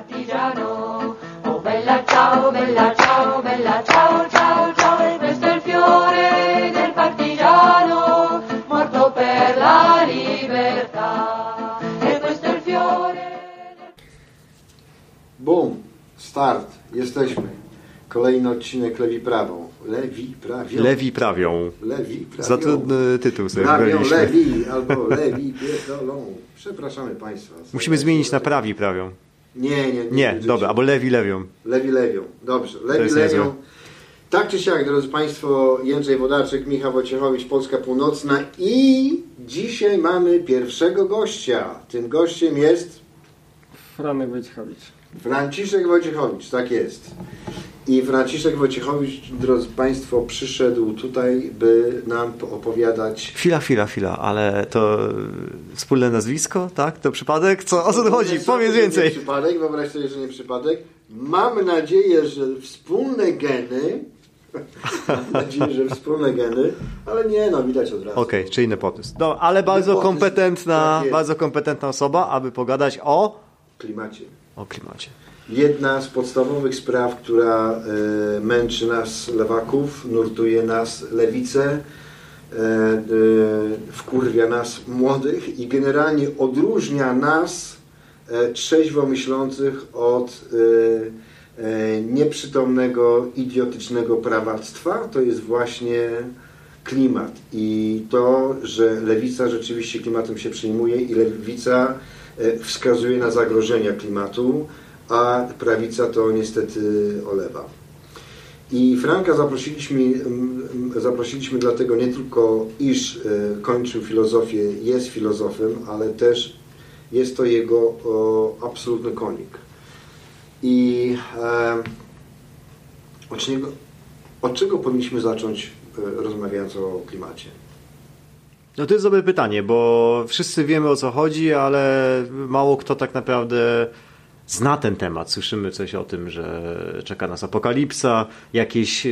partigiano. Oh bella ciao, bella ciao, bella ciao, ciao, ciao, e questo è il fiore del partigiano, morto per la libertà. E questo è il fiore. Bum, start, jesteśmy. Kolejny odcinek Lewi Prawą. Lewi Prawią. Lewi prawią. Lewi Prawią. Za trudny tytuł sobie Prawią wybraliśmy. Lewi albo Lewi pierdolą. Przepraszamy Państwa. Musimy zmienić na prawi prawią. Nie, nie, nie. Nie, dobra, albo lewi lewią. Lewi Lewią. Dobrze, Lewi Lewią. Tak czy siak, drodzy Państwo, Jędrzej Wodarczyk, Michał Wojciechowicz, Polska Północna i dzisiaj mamy pierwszego gościa. Tym gościem jest Franek Wojciechowicz. Franciszek Wojciechowicz, tak jest. I Franciszek Wojciechowicz, drodzy Państwo, przyszedł tutaj, by nam opowiadać. Chwila, chwila, chwila, ale to wspólne nazwisko, tak? To przypadek? Co, o co tu chodzi? Powiedz nie więcej. przypadek, wyobraź sobie, że nie przypadek. Mam nadzieję, że wspólne geny. Mam nadzieję, że wspólne geny, ale nie, no widać od razu. Okej, czy nepotyzm. No, ale bardzo Nepotyzm, kompetentna, tak bardzo kompetentna osoba, aby pogadać o, klimacie. o klimacie. Jedna z podstawowych spraw, która e, męczy nas lewaków, nurtuje nas lewicę, e, e, wkurwia nas młodych i generalnie odróżnia nas trzeźwo myślących od nieprzytomnego, idiotycznego prawactwa. To jest właśnie klimat i to, że lewica rzeczywiście klimatem się przejmuje i lewica wskazuje na zagrożenia klimatu, a prawica to niestety olewa. I Franka zaprosiliśmy, zaprosiliśmy dlatego nie tylko, iż e, kończył filozofię, jest filozofem, ale też jest to jego o, absolutny konik. I e, od, czego, od czego powinniśmy zacząć e, rozmawiając o klimacie? No to jest dobre pytanie, bo wszyscy wiemy o co chodzi, ale mało kto tak naprawdę zna ten temat. Słyszymy coś o tym, że czeka nas apokalipsa, jakieś e,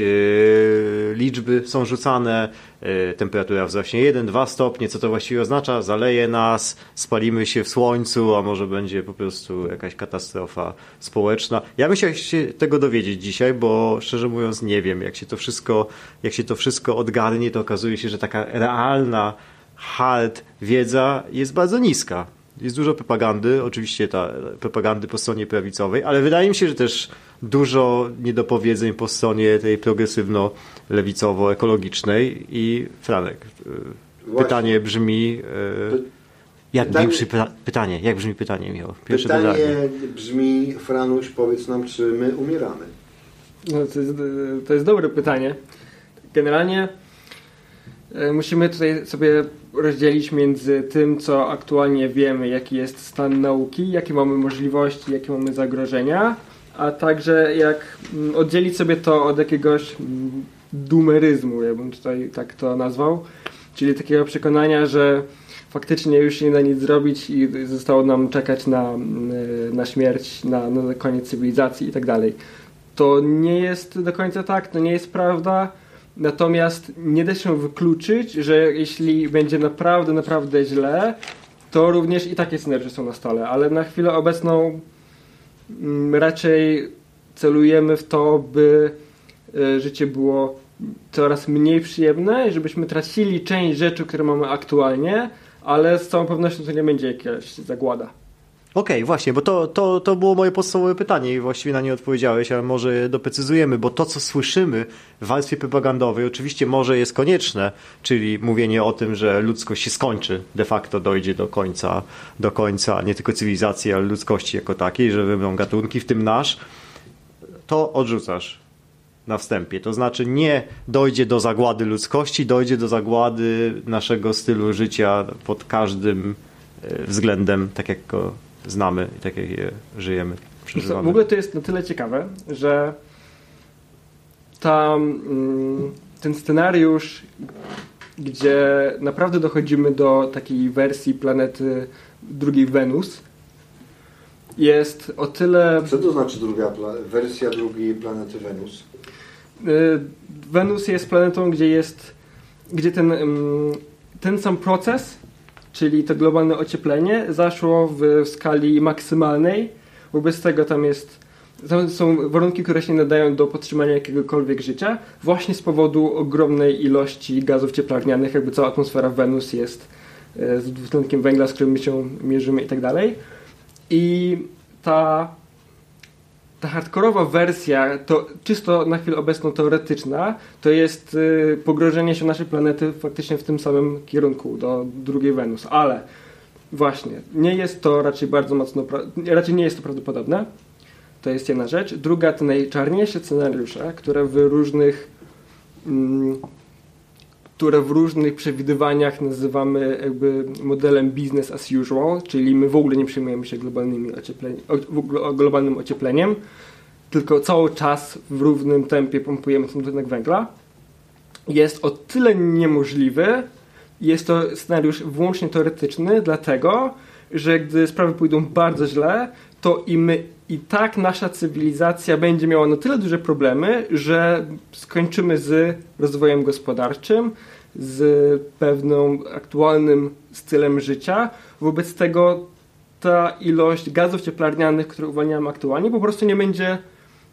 liczby są rzucane, e, temperatura wzrośnie 1-2 stopnie, co to właściwie oznacza? Zaleje nas, spalimy się w słońcu, a może będzie po prostu jakaś katastrofa społeczna. Ja bym się tego dowiedzieć dzisiaj, bo szczerze mówiąc nie wiem, jak się to wszystko, jak się to wszystko odgarnie, to okazuje się, że taka realna hard wiedza jest bardzo niska. Jest dużo propagandy, oczywiście ta propagandy po stronie prawicowej, ale wydaje mi się, że też dużo niedopowiedzeń po stronie tej progresywno-lewicowo-ekologicznej i Franek, y, Właśnie. pytanie brzmi y, jak pytanie- brzmi pytanie, jak brzmi pytanie Michał? Pierwsze Pytanie pytanie. brzmi, Franuś, powiedz nam, czy my umieramy? No, to, jest, to jest dobre pytanie. Generalnie musimy tutaj sobie rozdzielić między tym, co aktualnie wiemy, jaki jest stan nauki, jakie mamy możliwości, jakie mamy zagrożenia, a także jak mm, oddzielić sobie to od jakiegoś mm, dumeryzmu, ja bym tutaj tak to nazwał, czyli takiego przekonania, że faktycznie już nie da nic zrobić i zostało nam czekać na, mm, na śmierć, na, na koniec cywilizacji i tak dalej. To nie jest do końca tak, to nie jest prawda. Natomiast nie da się wykluczyć, że jeśli będzie naprawdę, naprawdę źle, to również i takie scenariusze są na stole. Ale na chwilę obecną mm, raczej celujemy w to, by e, życie było coraz mniej przyjemne i żebyśmy tracili część rzeczy, które mamy aktualnie, ale z całą pewnością to nie będzie jakaś zagłada. Okej, właśnie, bo to, to, to było moje podstawowe pytanie i właściwie na nie odpowiedziałeś, ale może je doprecyzujemy, bo to, co słyszymy w warstwie propagandowej, oczywiście może jest konieczne, czyli mówienie o tym, że ludzkość się skończy, de facto dojdzie do końca, do końca nie tylko cywilizacji, ale ludzkości jako takiej, że wymrą gatunki, w tym nasz, to odrzucasz na wstępie. To znaczy nie dojdzie do zagłady ludzkości, dojdzie do zagłady naszego stylu życia pod każdym e, względem, tak jak go znamy i tak jak je żyjemy, przeżywamy. W ogóle to jest na tyle ciekawe, że tam mm, ten scenariusz, gdzie naprawdę dochodzimy do takiej wersji planety drugiej Wenus, jest o tyle. Co to znaczy druga wersja drugiej planety Wenus? y, Wenus jest planetą, gdzie jest. gdzie ten, ym, ten sam proces, czyli to globalne ocieplenie, zaszło w, skali maksymalnej Wobec tego tam jest tam są warunki, które się nadają do podtrzymania jakiegokolwiek życia, właśnie z powodu ogromnej ilości gazów cieplarnianych, jakby cała atmosfera Wenus jest e, z dwutlenkiem węgla, z którym my się mierzymy i tak dalej. I ta, ta hardkorowa wersja, to czysto na chwilę obecną teoretyczna, to jest y, pogrążenie się naszej planety faktycznie w tym samym kierunku, do drugiej Wenus. Ale właśnie, nie jest to raczej bardzo mocno, raczej nie jest to prawdopodobne. To jest jedna rzecz. Druga to najczarniejsze scenariusze, które w różnych mm, które w różnych przewidywaniach nazywamy jakby modelem business as usual, czyli my w ogóle nie przejmujemy się globalnymi globalnym ociepleniem, tylko cały czas w równym tempie pompujemy ten dwutlenek węgla, jest o tyle niemożliwy, jest to scenariusz wyłącznie teoretyczny, dlatego, że gdy sprawy pójdą bardzo źle, to i my i tak nasza cywilizacja będzie miała na tyle duże problemy, że skończymy z rozwojem gospodarczym, z pewnym aktualnym stylem życia. Wobec tego ta ilość gazów cieplarnianych, które uwalniamy aktualnie, po prostu nie będzie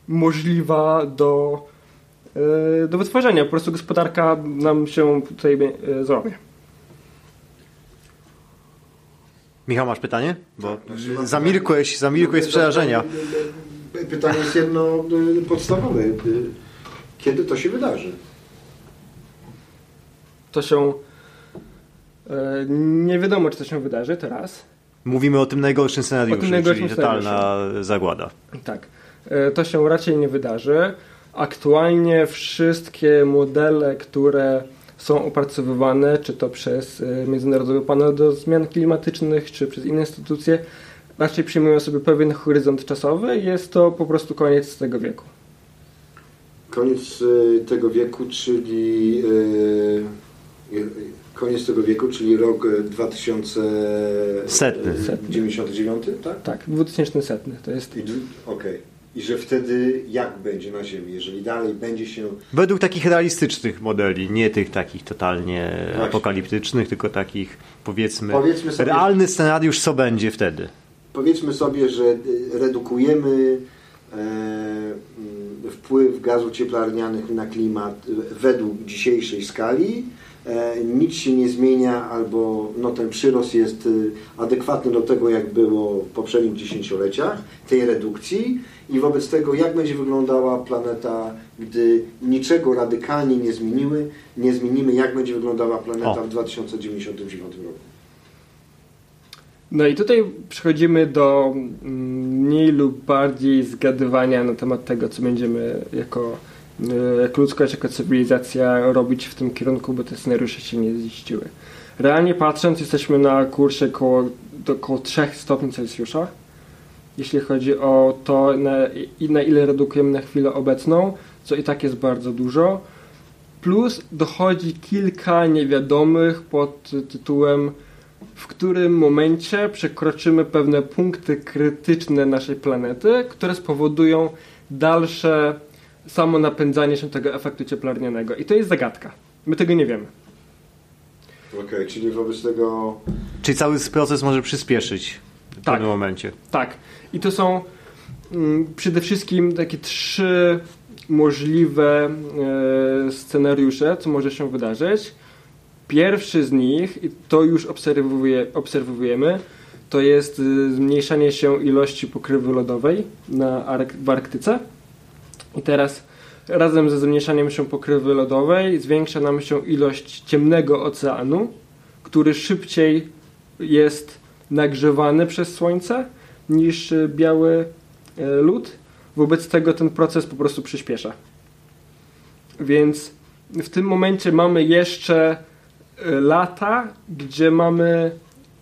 możliwa do, e, do wytworzenia. Po prostu gospodarka nam się tutaj e, zrobi. Michał, masz pytanie? Bo tak, zamilkłeś, zamilkłeś z przerażenia. Pytanie jest jedno podstawowe. Y, kiedy to się wydarzy? To się... E, nie wiadomo, czy to się wydarzy teraz. Mówimy o tym najgorszym scenariuszu, tym najgorszym czyli totalna zagłada. Tak. E, to się raczej nie wydarzy. Aktualnie wszystkie modele, które są opracowywane, czy to przez e, Międzynarodowy Panel do Zmian Klimatycznych, czy przez inne instytucje, raczej przyjmują sobie pewien horyzont czasowy i jest to po prostu koniec tego wieku. Koniec e, tego wieku, czyli e, koniec tego wieku, czyli rok 2099, tak? Tak, 2100 to jest. Okej. Okay i że wtedy jak będzie na Ziemi, jeżeli dalej będzie się... Według takich realistycznych modeli, nie tych takich totalnie Właśnie. apokaliptycznych, tylko takich powiedzmy, powiedzmy sobie, realny scenariusz, co będzie wtedy. Powiedzmy sobie, że redukujemy e, mm, wpływ gazów cieplarnianych na klimat według dzisiejszej skali, e, nic się nie zmienia albo no, ten przyrost jest e, adekwatny do tego, jak było w poprzednich dziesięcioleciach tej redukcji i wobec tego, jak będzie wyglądała planeta, gdy niczego radykalnie nie zmieniły, nie zmienimy, jak będzie wyglądała planeta o. w 2099 roku. No i tutaj przechodzimy do mm, mniej lub bardziej zgadywania na temat tego, co będziemy jako, e, jako ludzkość, jako cywilizacja robić w tym kierunku, bo te scenariusze się nie ziściły. Realnie patrząc, jesteśmy na kursie około, około 3 stopni Celsjusza jeśli chodzi o to, na, na ile redukujemy na chwilę obecną, co i tak jest bardzo dużo. Plus dochodzi kilka niewiadomych pod tytułem w którym momencie przekroczymy pewne punkty krytyczne naszej planety, które spowodują dalsze samo napędzanie się tego efektu cieplarnianego. I to jest zagadka. My tego nie wiemy. Okej, okay, czyli wobec tego... Czyli cały proces może przyspieszyć w tak, pewnym momencie. Tak. I to są mm, przede wszystkim takie trzy możliwe e, scenariusze, co może się wydarzyć. Pierwszy z nich, i to już obserwuje, obserwujemy, to jest e, zmniejszanie się ilości pokrywy lodowej na Ark w Arktyce. I teraz razem ze zmniejszaniem się pokrywy lodowej zwiększa nam się ilość ciemnego oceanu, który szybciej jest nagrzewany przez słońce niż e, biały e, lód. Wobec tego ten proces po prostu przyspiesza. Więc w tym momencie mamy jeszcze e, lata, gdzie mamy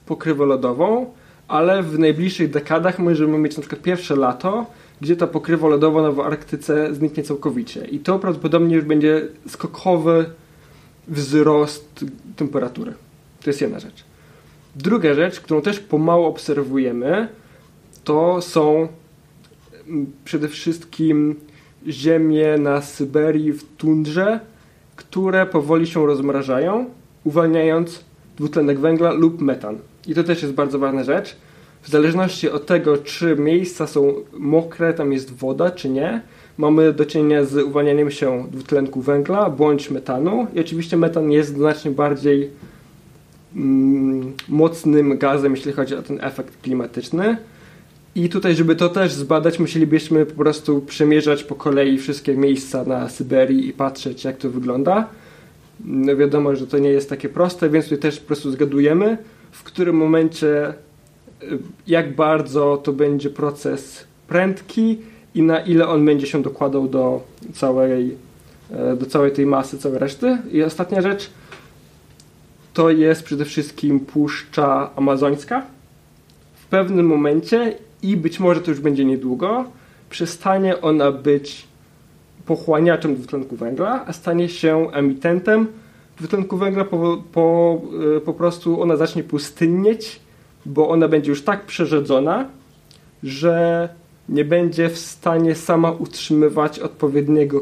pokrywę lodową, ale w najbliższych dekadach możemy mieć na przykład pierwsze lato, gdzie ta pokrywa lodowa w Arktyce zniknie całkowicie. I to prawdopodobnie już będzie skokowy wzrost temperatury. To jest jedna rzecz. Druga rzecz, którą też pomału obserwujemy, to są mm, przede wszystkim ziemie na Syberii w tundrze, które powoli się rozmrażają, uwalniając dwutlenek węgla lub metan. I to też jest bardzo ważna rzecz, w zależności od tego, czy miejsca są mokre, tam jest woda, czy nie, mamy do czynienia z uwalnianiem się dwutlenku węgla bądź metanu. I oczywiście metan jest znacznie bardziej mocnym gazem, jeśli chodzi o ten efekt klimatyczny. I tutaj, żeby to też zbadać, musielibyśmy po prostu przemierzać po kolei wszystkie miejsca na Syberii i patrzeć, jak to wygląda. No wiadomo, że to nie jest takie proste, więc tutaj też po prostu zgadujemy, w którym momencie, y, jak bardzo to będzie proces prędki i na ile on będzie się dokładał do całej, e, do całej tej masy, całej reszty. I ostatnia rzecz to jest przede wszystkim Puszcza Amazońska. W pewnym momencie i być może to już będzie niedługo, przestanie ona być pochłaniaczem dwutlenku węgla, a stanie się emitentem dwutlenku węgla, po, po, e, po prostu ona zacznie pustynnieć, bo ona będzie już tak przerzedzona, że nie będzie w stanie sama utrzymywać odpowiedniego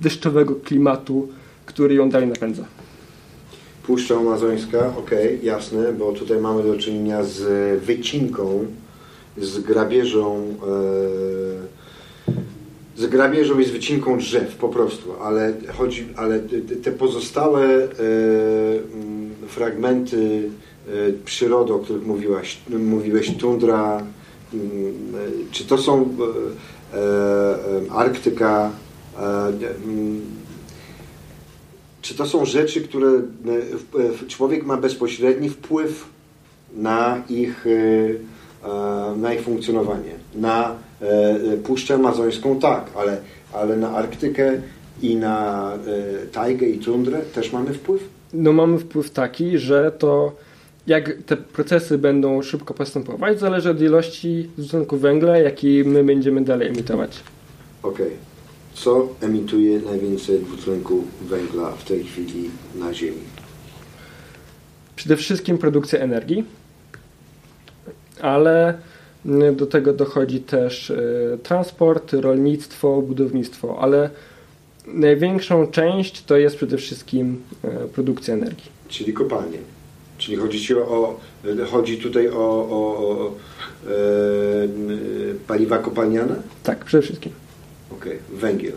deszczowego klimatu, który ją dalej napędza. Puszcza Amazońska, okej, jasne, bo tutaj mamy do czynienia z wycinką, z grabieżą, e, z grabieżą i z wycinką drzew po prostu, ale chodzi, ale te pozostałe e, mm, fragmenty e, przyrody, o których mówiłaś, mówiłeś, tundra, mm, czy to są e, e, Arktyka, e, mm, czy to są rzeczy, które e, e, człowiek ma bezpośredni wpływ na ich, e, na ich funkcjonowanie? Na Puszczę Amazońską tak, ale, ale na Arktykę i na tajgę i tundrę też mamy wpływ? No mamy wpływ taki, że to jak te procesy będą szybko postępować, zależy od ilości dwutlenku węgla, jaki my będziemy dalej emitować. Okej. Co emituje najwięcej dwutlenku węgla w tej chwili na Ziemi? Przede wszystkim produkcja energii, ale mm, do tego dochodzi też y, transport, rolnictwo, budownictwo, ale największą część to jest przede wszystkim y, produkcja energii. Czyli kopalnie. Czyli chodzi, ci o, chodzi tutaj o, o, o e, paliwa kopalniane? Tak, przede wszystkim. Okej, węgiel,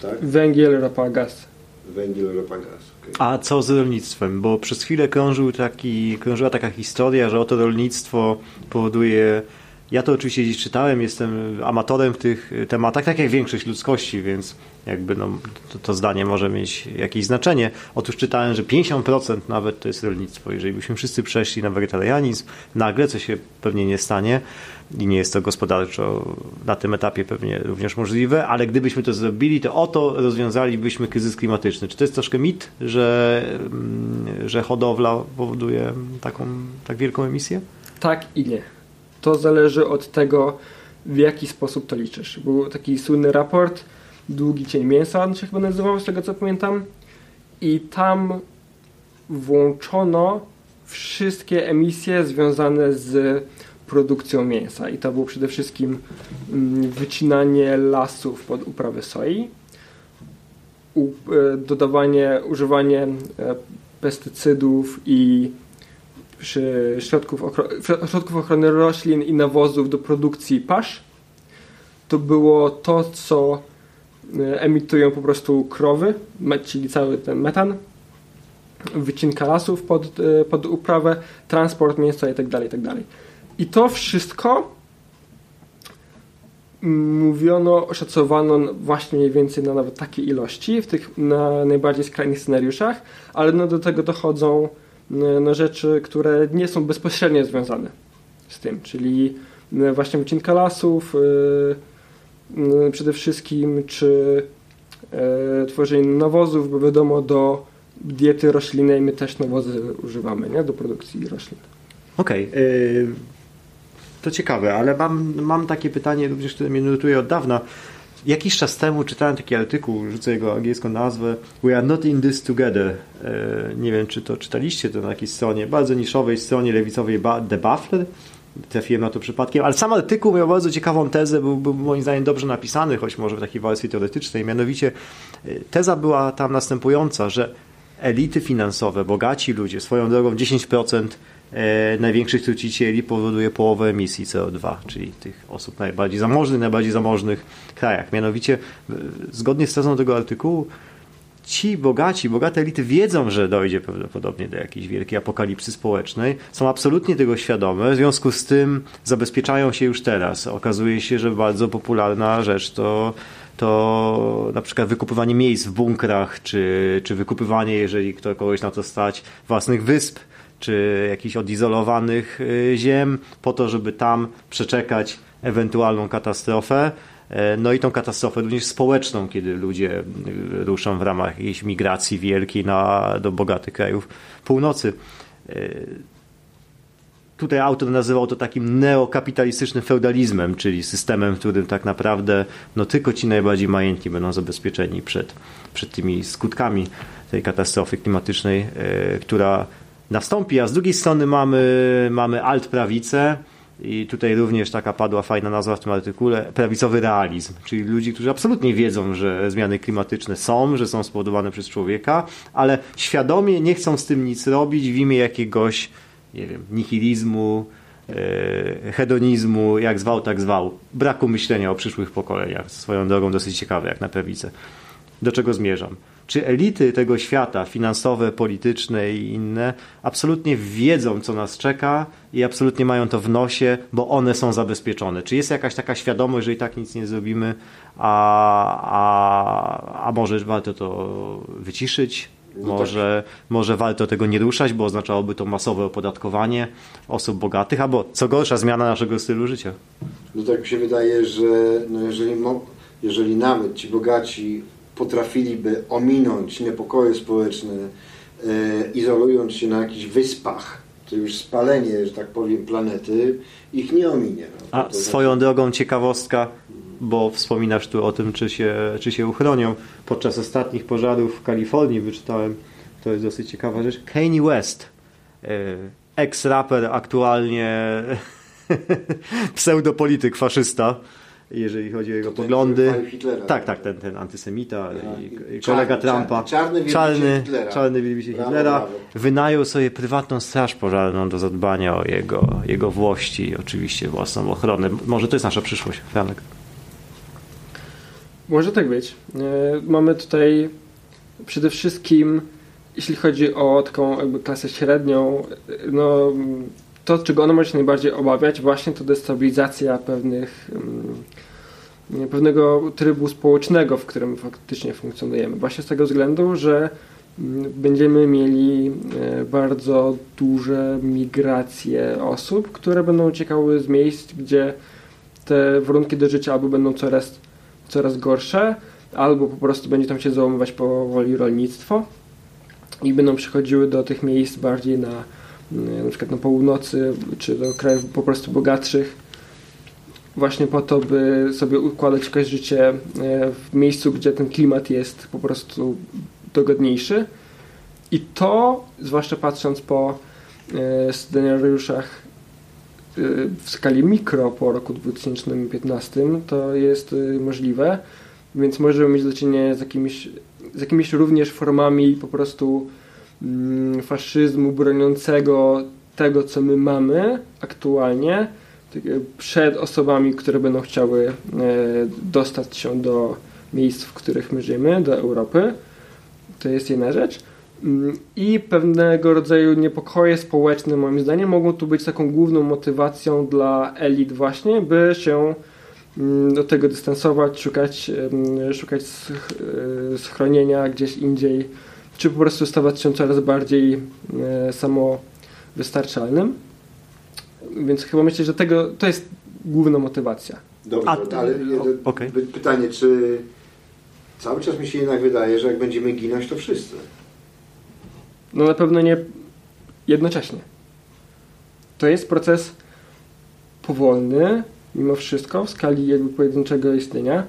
tak? Węgiel, ropa, gaz. Węgiel, ropa, gaz. A co z rolnictwem? Bo przez chwilę krążył taki, krążyła taka historia, że oto rolnictwo powoduje. Ja to oczywiście gdzieś czytałem, jestem amatorem w tych tematach, tak jak większość ludzkości, więc jakby no, to, to zdanie może mieć jakieś znaczenie. Otóż czytałem, że 50% nawet to jest rolnictwo. Jeżeli byśmy wszyscy przeszli na wegetarianizm, nagle, co się pewnie nie stanie i nie jest to gospodarczo na tym etapie pewnie również możliwe, ale gdybyśmy to zrobili, to oto rozwiązalibyśmy kryzys klimatyczny. Czy to jest troszkę mit, że, mm, że hodowla powoduje taką tak wielką emisję? Tak i nie. To zależy od tego, w jaki sposób to liczysz. Był taki słynny raport, Długi Cień Mięsa, on się chyba nazywał, z tego co pamiętam. I tam włączono wszystkie emisje związane z produkcją mięsa. I to było przede wszystkim mm, wycinanie lasów pod uprawę soi, e, dodawanie, używanie e, pestycydów i środków, środków ochrony roślin i nawozów do produkcji pasz. To było to, co e, emitują po prostu krowy, czyli cały ten metan, wycinka lasów pod, pod uprawę, transport mięsa itd., itd. I to wszystko mówiono, oszacowano właśnie mniej więcej na nawet takie ilości w tych na najbardziej skrajnych scenariuszach, ale no do tego dochodzą no, no rzeczy, które nie są bezpośrednio związane z tym, czyli no, właśnie wycinka lasów, yy, przede wszystkim, czy yy, tworzenie nawozów, bo wiadomo, do diety roślinnej my też nawozy używamy, nie? Do produkcji roślin. Okej. y, to ciekawe, ale mam, mam takie pytanie również, które mnie nurtuje od dawna. Jakiś czas temu czytałem taki artykuł, rzucę jego angielską nazwę We are not in this together. E, Nie wiem, czy to czytaliście to na jakiejś stronie, bardzo niszowej stronie lewicowej The Buffler. Trafiłem na to przypadkiem, ale sam artykuł miał bardzo ciekawą tezę, był, był moim zdaniem dobrze napisany, choć może w takiej wersji teoretycznej. Mianowicie e, teza była tam następująca, że elity finansowe, bogaci ludzie, swoją drogą 10% e, największych trucicieli powoduje połowę emisji CO2, czyli tych osób najbardziej zamożnych, najbardziej zamożnych krajach. Mianowicie, zgodnie z tezą tego artykułu, ci bogaci, bogate elity wiedzą, że dojdzie prawdopodobnie do jakiejś wielkiej apokalipsy społecznej, są absolutnie tego świadome, w związku z tym zabezpieczają się już teraz. Okazuje się, że bardzo popularna rzecz to to na przykład wykupywanie miejsc w bunkrach, czy, czy wykupywanie, jeżeli kto kogoś na to stać, własnych wysp, czy jakichś odizolowanych y, ziem, po to, żeby tam przeczekać ewentualną katastrofę. E, no i tą katastrofę również społeczną, kiedy ludzie y, ruszą w ramach jakiejś migracji wielkiej na, do bogatych krajów północy. E, tutaj autor nazywał to takim neokapitalistycznym feudalizmem, czyli systemem, w którym tak naprawdę no, tylko ci najbardziej majętni będą zabezpieczeni przed, przed tymi skutkami tej katastrofy klimatycznej, e, która nastąpi, a z drugiej strony mamy, mamy alt-prawicę, i tutaj również taka padła fajna nazwa w tym artykule, prawicowy realizm, czyli ludzi, którzy absolutnie wiedzą, że zmiany klimatyczne są, że są spowodowane przez człowieka, ale świadomie nie chcą z tym nic robić w imię jakiegoś, nie wiem, nihilizmu, e, hedonizmu, jak zwał, tak zwał, braku myślenia o przyszłych pokoleniach. Swoją drogą dosyć ciekawe, jak na prawicę. Do czego zmierzam? Czy elity tego świata, finansowe, polityczne i inne, absolutnie wiedzą, co nas czeka i absolutnie mają to w nosie, bo one są zabezpieczone. Czy jest jakaś taka świadomość, że i tak nic nie zrobimy, a, a, a może warto to wyciszyć? No może, tak. może warto tego nie ruszać, bo oznaczałoby to masowe opodatkowanie osób bogatych, albo co gorsza, zmiana naszego stylu życia. No tak mi się wydaje, że no jeżeli, jeżeli nawet ci bogaci potrafiliby ominąć niepokoje społeczne, e, izolując się na jakichś wyspach, to już spalenie, że tak powiem, planety ich nie ominie. No. A swoją znaczy... drogą ciekawostka, bo wspominasz tu o tym, czy się, czy się uchronią. Podczas ostatnich pożarów w Kalifornii wyczytałem, to jest dosyć ciekawa rzecz, Kanye West, e, ex-raper, aktualnie pseudopolityk, faszysta, jeżeli chodzi o jego ten, poglądy. Hitlera, tak, tak, ten, ten antysemita, tak. i, kolega Trumpa. Czarny, czarny, Hitlera. czarny wielbiciel Hitlera. Brawo. Wynajął sobie prywatną straż pożarną do zadbania o jego, jego włości i oczywiście własną ochronę. Może to jest nasza przyszłość, Franek. Może tak być. E, mamy tutaj przede wszystkim, jeśli chodzi o taką jakby klasę średnią, no to, czego ona może się najbardziej obawiać, właśnie to destabilizacja pewnych, um, pewnego trybu społecznego, w którym faktycznie funkcjonujemy. Właśnie z tego względu, że um, będziemy mieli e, bardzo duże migracje osób, które będą uciekały z miejsc, gdzie te warunki do życia albo będą coraz, coraz gorsze, albo po prostu będzie tam się załamywać powoli rolnictwo i będą przychodziły do tych miejsc bardziej na na przykład na północy, czy do krajów po prostu bogatszych, właśnie po to, by sobie układać jakoś życie e, w miejscu, gdzie ten klimat jest po prostu dogodniejszy. I to, zwłaszcza patrząc po e, scenariuszach w skali mikro po roku 2015, to jest możliwe, więc możemy mieć do czynienia z jakimiś, z jakimiś również formami po prostu faszyzmu broniącego tego, co my mamy aktualnie, przed osobami, które będą chciały e, dostać się do miejsc, w których my żyjemy, do Europy. To jest jedna rzecz. Mm, I pewnego rodzaju niepokoje społeczne, moim zdaniem, mogą tu być taką główną motywacją dla elit, właśnie, by się mm, do tego dystansować, szukać, szukać e, schronienia gdzieś indziej czy po prostu stawać się coraz bardziej e, samowystarczalnym. Więc chyba myślę, że tego, to jest główna motywacja. Dobrze, A, ale okay. pytanie, czy cały czas mi się jednak wydaje, że jak będziemy ginąć, to wszyscy? No na pewno nie jednocześnie. To jest proces powolny, mimo wszystko, w skali jakby pojedynczego istnienia.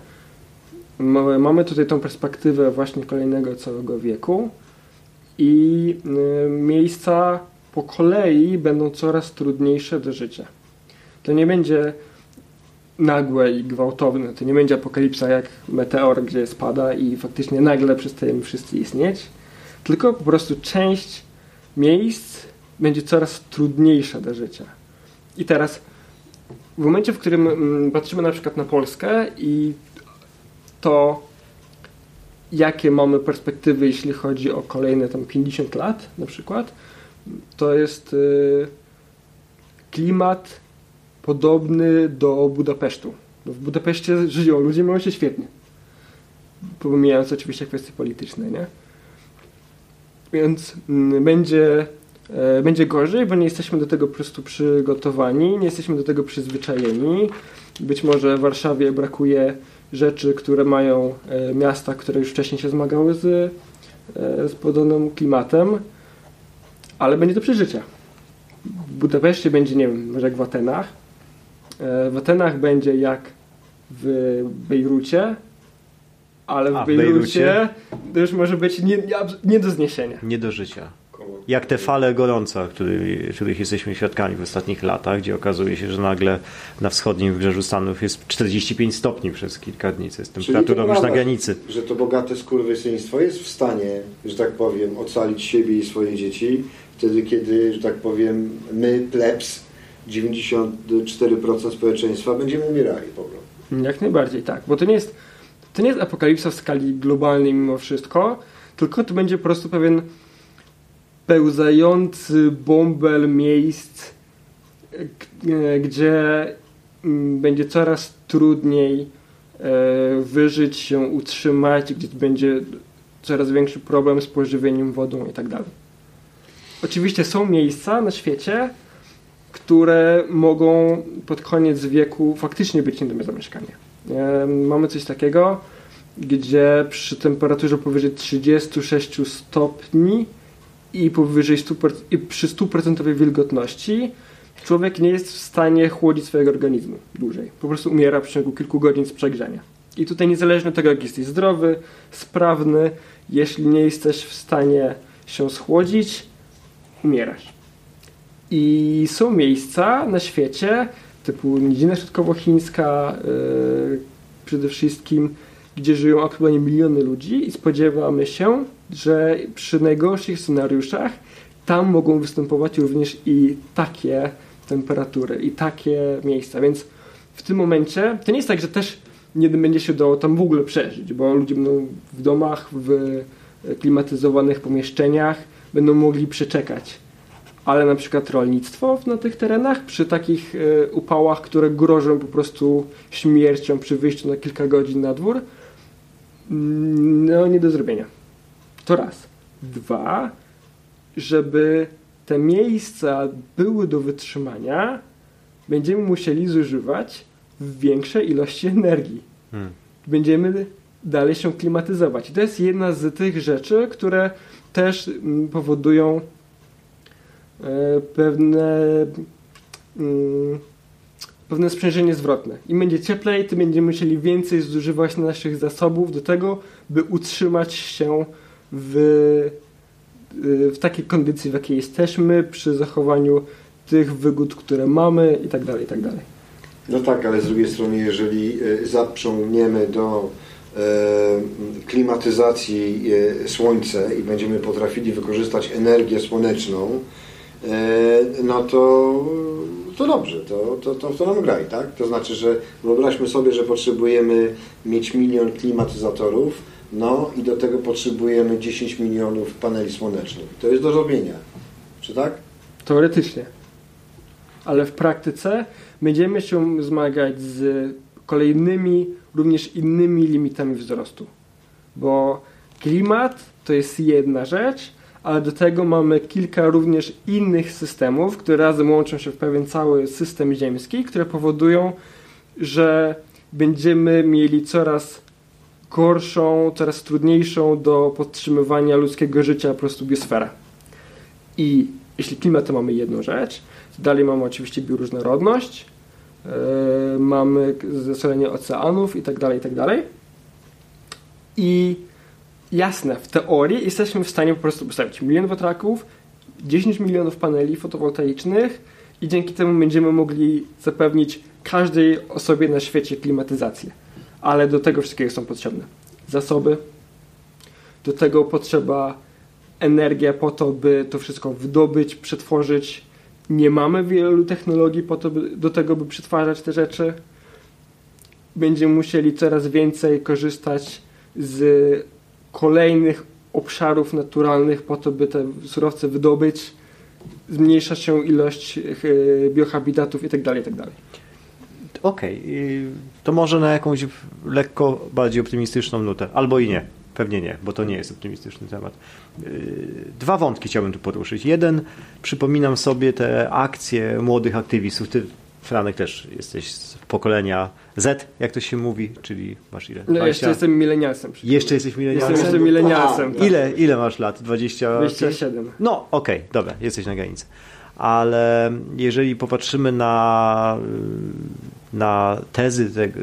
Mamy tutaj tą perspektywę właśnie kolejnego całego wieku i y, miejsca po kolei będą coraz trudniejsze do życia. To nie będzie nagłe i gwałtowne, to nie będzie apokalipsa jak meteor, gdzie spada i faktycznie nagle przestajemy wszyscy istnieć, tylko po prostu część miejsc będzie coraz trudniejsza do życia. I teraz w momencie, w którym mm, patrzymy na przykład na Polskę i to, jakie mamy perspektywy, jeśli chodzi o kolejne tam 50 lat na przykład, to jest y, klimat podobny do Budapesztu. W Budapeszcie żyją ludzie, mają się świetnie. Pomijając oczywiście kwestie polityczne, nie? Więc mm, będzie, e, będzie gorzej, bo nie jesteśmy do tego po prostu przygotowani, nie jesteśmy do tego przyzwyczajeni. Być może w Warszawie brakuje rzeczy, które mają e, miasta, które już wcześniej się zmagały z, e, z podobnym klimatem, ale będzie to przeżycie. W Budapeszcie będzie, nie wiem, może jak w Atenach. E, W Atenach będzie jak w Bejrucie, ale w A, Bejrucie Bejrucie? to już może być nie, nie do zniesienia. Nie do życia. Jak te fale gorąca, których, których jesteśmy świadkami w ostatnich latach, gdzie okazuje się, że nagle na wschodnim wybrzeżu Stanów jest 45 stopni przez kilka dni, co jest temperaturą już na granicy. Że to bogate skurwysyństwo jest w stanie, że tak powiem, ocalić siebie i swoje dzieci, wtedy kiedy, że tak powiem, my, plebs, 94% społeczeństwa będziemy umierali po prostu. Jak najbardziej, tak. Bo to nie jest, to nie jest apokalipsa w skali globalnej mimo wszystko, tylko to będzie po prostu pewien pełzający bąbel miejsc, gdzie mm, będzie coraz trudniej e, wyżyć się, utrzymać, gdzie będzie coraz większy problem z pożywieniem, wodą i tak. Oczywiście są miejsca na świecie, które mogą pod koniec wieku faktycznie być nie do zamieszkania. E, Mamy coś takiego, gdzie przy temperaturze powyżej 36 stopni i powyżej 100%, i przy 100% wilgotności człowiek nie jest w stanie chłodzić swojego organizmu dłużej. Po prostu umiera w ciągu kilku godzin z przegrzania. I tutaj niezależnie od tego, jak jesteś zdrowy, sprawny, jeśli nie jesteś w stanie się schłodzić, umierasz. I są miejsca na świecie, typu Nidzina Środkowochińska, yy, przede wszystkim, gdzie żyją aktualnie miliony ludzi i spodziewamy się, że przy najgorszych scenariuszach tam mogą występować również i takie temperatury, i takie miejsca. Więc w tym momencie to nie jest tak, że też nie będzie się dało tam w ogóle przeżyć, bo ludzie będą w domach, w klimatyzowanych pomieszczeniach, będą mogli przeczekać ale na przykład rolnictwo na tych terenach przy takich e, upałach, które grożą po prostu śmiercią przy wyjściu na kilka godzin na dwór, mm, no nie do zrobienia. To raz. Dwa, żeby te miejsca były do wytrzymania, będziemy musieli zużywać większe ilości energii. Hmm. Będziemy dalej się klimatyzować. I to jest jedna z tych rzeczy, które też mm, powodują e, pewne mm, pewne sprzężenie zwrotne. Im będzie cieplej, tym będziemy musieli więcej zużywać naszych zasobów do tego, by utrzymać się w, y, w takiej kondycji, w jakiej jesteśmy, przy zachowaniu tych wygód, które mamy i tak dalej, i tak dalej. No tak, ale z drugiej strony, jeżeli e, zaprzągniemy do e, klimatyzacji słońce i będziemy potrafili wykorzystać energię słoneczną, no to, to dobrze, to, to, to, to nam graj, tak? To znaczy, że wyobraźmy sobie, że potrzebujemy mieć milion klimatyzatorów, no i do tego potrzebujemy 10 milionów paneli słonecznych. To jest do robienia. Czy tak? Teoretycznie. Ale w praktyce będziemy się zmagać z kolejnymi, również innymi limitami wzrostu. Bo klimat to jest jedna rzecz, ale do tego mamy kilka również innych systemów, które razem łączą się w pewien cały system ziemski, które powodują, że będziemy mieli coraz gorszą, coraz trudniejszą do podtrzymywania ludzkiego życia po prostu biosferę. I jeśli klimat to mamy jedną rzecz, to dalej mamy oczywiście bioróżnorodność, yy, mamy zasolenie oceanów i tak dalej, i tak dalej. I jasne, w teorii jesteśmy w stanie po prostu postawić milion wiatraków, 10 milionów paneli fotowoltaicznych i dzięki temu będziemy mogli zapewnić każdej osobie na świecie klimatyzację. Ale do tego wszystkiego są potrzebne zasoby, do tego potrzeba energia po to, by to wszystko wydobyć, przetworzyć. Nie mamy wielu technologii po to, by, do tego, by przetwarzać te rzeczy. Będziemy musieli coraz więcej korzystać z kolejnych obszarów naturalnych po to, by te surowce wydobyć. Zmniejsza się ilość e, biohabitatów itd. itd. Okej, okay. to może na jakąś lekko bardziej optymistyczną nutę, albo i nie. Pewnie nie, bo to nie jest optymistyczny temat. Yy, dwa wątki chciałbym tu poruszyć. Jeden, przypominam sobie te akcje młodych aktywistów. Ty, Franek, też jesteś z pokolenia Z, jak to się mówi, czyli masz ile? 20? No, jeszcze jestem milenialsem. Jeszcze jesteś milenialsem? Jestem jeszcze milenialsem. Tak. Ile, ile masz lat? 20? 27. No, okej, okay, dobra, jesteś na granicy. Ale jeżeli popatrzymy na na tezy tego,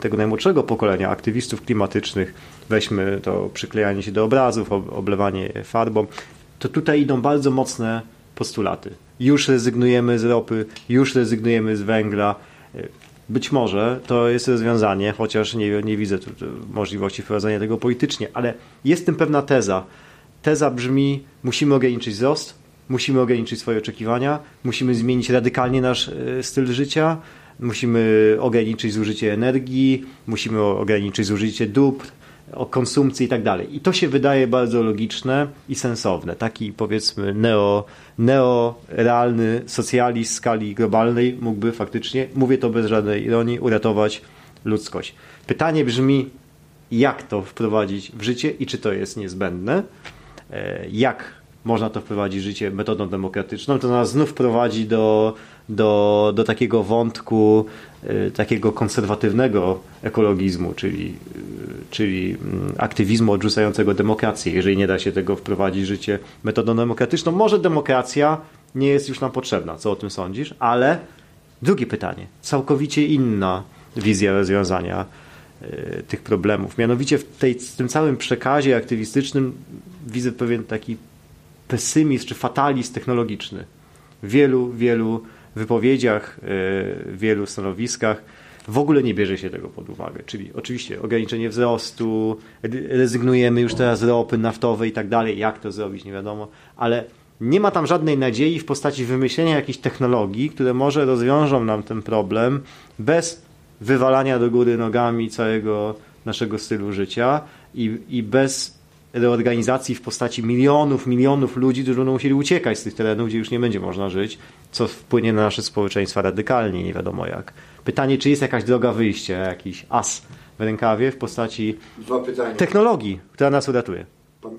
tego najmłodszego pokolenia aktywistów klimatycznych, weźmy to przyklejanie się do obrazów, oblewanie farbą, to tutaj idą bardzo mocne postulaty. Już rezygnujemy z ropy, już rezygnujemy z węgla. Być może to jest rozwiązanie, chociaż nie, nie widzę tu możliwości wprowadzenia tego politycznie, ale jest tym pewna teza. Teza brzmi: musimy ograniczyć wzrost, musimy ograniczyć swoje oczekiwania, musimy zmienić radykalnie nasz e, styl życia, musimy ograniczyć zużycie energii, musimy ograniczyć zużycie dóbr, o konsumpcji i tak dalej. I to się wydaje bardzo logiczne i sensowne. Taki powiedzmy neo, neorealny socjalizm skali globalnej mógłby faktycznie, mówię to bez żadnej ironii, uratować ludzkość. Pytanie brzmi, jak to wprowadzić w życie i czy to jest niezbędne? E, jak można to wprowadzić w życie metodą demokratyczną? To nas znów prowadzi do do, do takiego wątku y, takiego konserwatywnego ekologizmu, czyli, y, czyli mm, aktywizmu odrzucającego demokrację, jeżeli nie da się tego wprowadzić w życie metodą demokratyczną. Może demokracja nie jest już nam potrzebna, co o tym sądzisz, ale drugie pytanie, całkowicie inna wizja rozwiązania y, tych problemów. Mianowicie w, tej, w tym całym przekazie aktywistycznym widzę pewien taki pesymizm czy fatalizm technologiczny. Wielu, wielu wypowiedziach, e, w wielu stanowiskach w ogóle nie bierze się tego pod uwagę. Czyli oczywiście ograniczenie wzrostu, rezygnujemy już teraz z ropy naftowej i tak dalej. Jak to zrobić, nie wiadomo, ale nie ma tam żadnej nadziei w postaci wymyślenia jakichś technologii, które może rozwiążą nam ten problem bez wywalania do góry nogami całego naszego stylu życia i, i bez reorganizacji w postaci milionów, milionów ludzi, którzy będą musieli uciekać z tych terenów, gdzie już nie będzie można żyć, co wpłynie na nasze społeczeństwa radykalnie, nie wiadomo jak. Pytanie, czy jest jakaś droga wyjścia, jakiś as w rękawie w postaci technologii, która nas uratuje?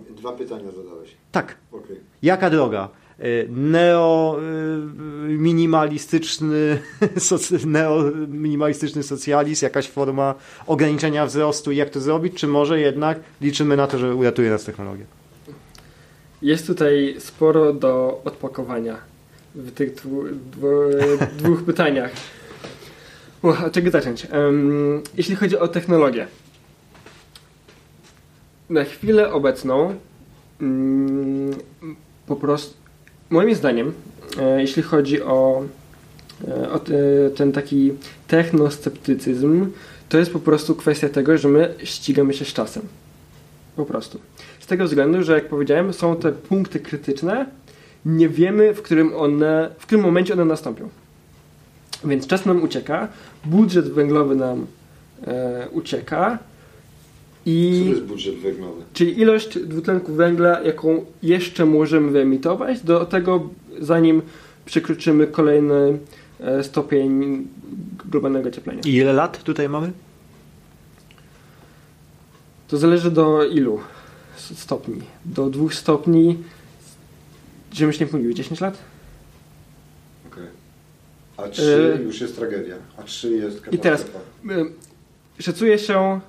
Dwa pytania zadałeś. Tak. Okay. Jaka droga? Y, neo-minimalistyczny y, neo-minimalistyczny socjalizm, jakaś forma ograniczenia wzrostu i jak to zrobić, czy może jednak liczymy na to, że uratuje nas technologia? Jest tutaj sporo do odpakowania w tych dwu, dwu, dwóch pytaniach. Uch, czego zacząć? Um, jeśli chodzi o technologię. Na chwilę obecną um, po prostu moim zdaniem, e, jeśli chodzi o, e, o ten taki technosceptycyzm, to jest po prostu kwestia tego, że my ścigamy się z czasem. Po prostu. Z tego względu, że jak powiedziałem, są te punkty krytyczne, nie wiemy, w którym one, w którym momencie one nastąpią. Więc czas nam ucieka, budżet węglowy nam e, ucieka, i, Co jest budżet węglowy? Czyli ilość dwutlenku węgla, jaką jeszcze możemy wyemitować, do tego zanim przekroczymy kolejny e, stopień globalnego ocieplenia. I ile lat tutaj mamy? To zależy do ilu stopni. Do dwóch stopni, żebyś nie pomylił, 10 lat? Okej. Okay. A 3 y już jest tragedia, a 3 jest katastrofa. I teraz, szacuje się,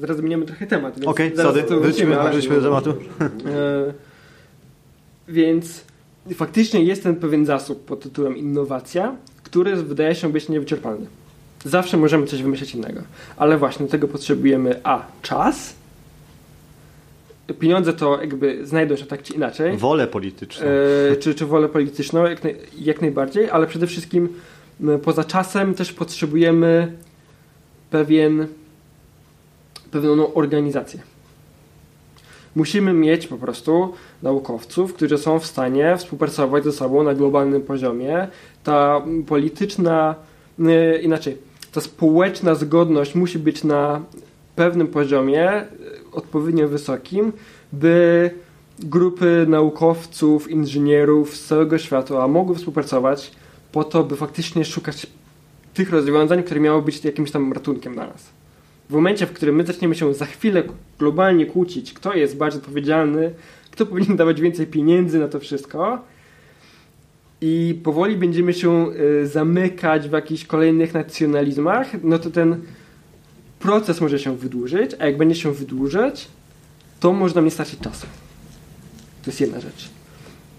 zaraz zmieniamy trochę temat. Okej, okay, sorry, wrócimy, wróćmy do tematu. E, więc faktycznie jest ten pewien zasób pod tytułem innowacja, który wydaje się być niewyczerpalny. Zawsze możemy coś wymyśleć innego. Ale właśnie tego potrzebujemy a. czas, pieniądze to jakby znajdą się tak czy inaczej. Wolę polityczną. E, czy, czy wolę polityczną, jak, jak najbardziej, ale przede wszystkim poza czasem też potrzebujemy pewien, pewną organizację. Musimy mieć po prostu naukowców, którzy są w stanie współpracować ze sobą na globalnym poziomie. Ta polityczna, yy, inaczej, ta społeczna zgodność musi być na pewnym poziomie, yy, odpowiednio wysokim, by grupy naukowców, inżynierów z całego świata mogły współpracować po to, by faktycznie szukać tych rozwiązań, które miały być jakimś tam ratunkiem dla nas. W momencie, w którym my zaczniemy się za chwilę globalnie kłócić, kto jest bardziej odpowiedzialny, kto powinien dawać więcej pieniędzy na to wszystko, i powoli będziemy się y, zamykać w jakichś kolejnych nacjonalizmach, no to ten proces może się wydłużyć, a jak będzie się wydłużać, to może nam nie starczyć czasu. To jest jedna rzecz.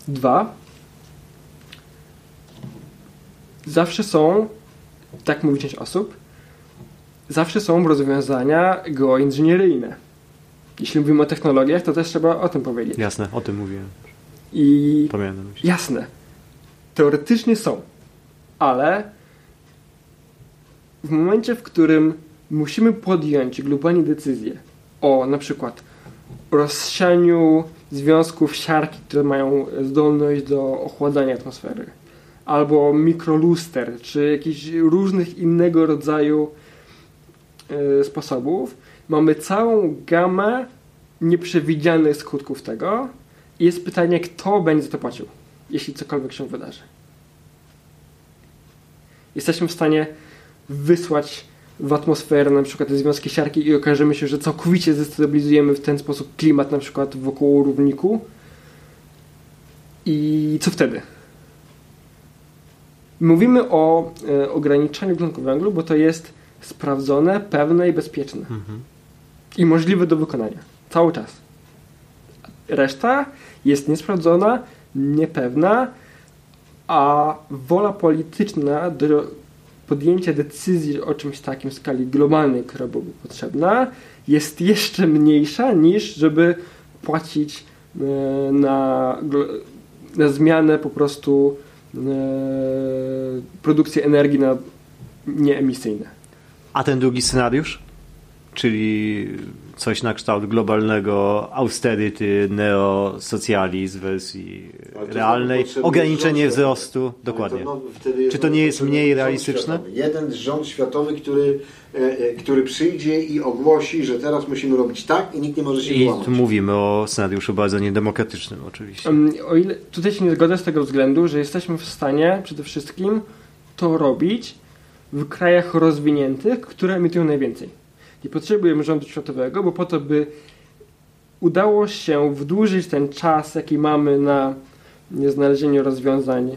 Dwa. Zawsze są, tak mówi część osób, zawsze są rozwiązania geoinżynieryjne. Jeśli mówimy o technologiach, to też trzeba o tym powiedzieć. Jasne, o tym mówiłem. I myśli. jasne, teoretycznie są, ale w momencie, w którym musimy podjąć globalnie decyzję o na przykład rozsianiu związków siarki, które mają zdolność do ochładzania atmosfery, albo mikroluster, czy jakichś różnych innego rodzaju e, sposobów, mamy całą gamę nieprzewidzianych skutków tego i jest pytanie, kto będzie to płacił, jeśli cokolwiek się wydarzy. Jesteśmy w stanie wysłać w atmosferę na przykład te związki siarki i okażemy się, że całkowicie zestabilizujemy w ten sposób klimat na przykład wokół równiku. I co wtedy? Mówimy o e, ograniczaniu dwutlenku węglu, bo to jest sprawdzone, pewne i bezpieczne. Mhm. I możliwe do wykonania. Cały czas. Reszta jest niesprawdzona, niepewna, a wola polityczna do podjęcia decyzji o czymś takim w skali globalnej, która byłaby potrzebna, jest jeszcze mniejsza niż żeby płacić e, na, na zmianę po prostu e, produkcji energii na nieemisyjne. A ten drugi scenariusz? Czyli coś na kształt globalnego austerity, neosocjalizm w wersji realnej, ograniczenie wzrostu, światowy. dokładnie. No, Czy to nie jest mniej realistyczne? światowy. Jeden rząd światowy, który, e, e, który przyjdzie i ogłosi, że teraz musimy robić tak i nikt nie może się I tu mówimy o scenariuszu bardzo niedemokratycznym oczywiście. Um, O ile tutaj się nie zgodzę z tego względu, że jesteśmy w stanie przede wszystkim to robić w krajach rozwiniętych, które emitują najwięcej. Nie potrzebujemy rządu światowego, bo po to, by udało się wydłużyć ten czas, jaki mamy na znalezienie rozwiązań e,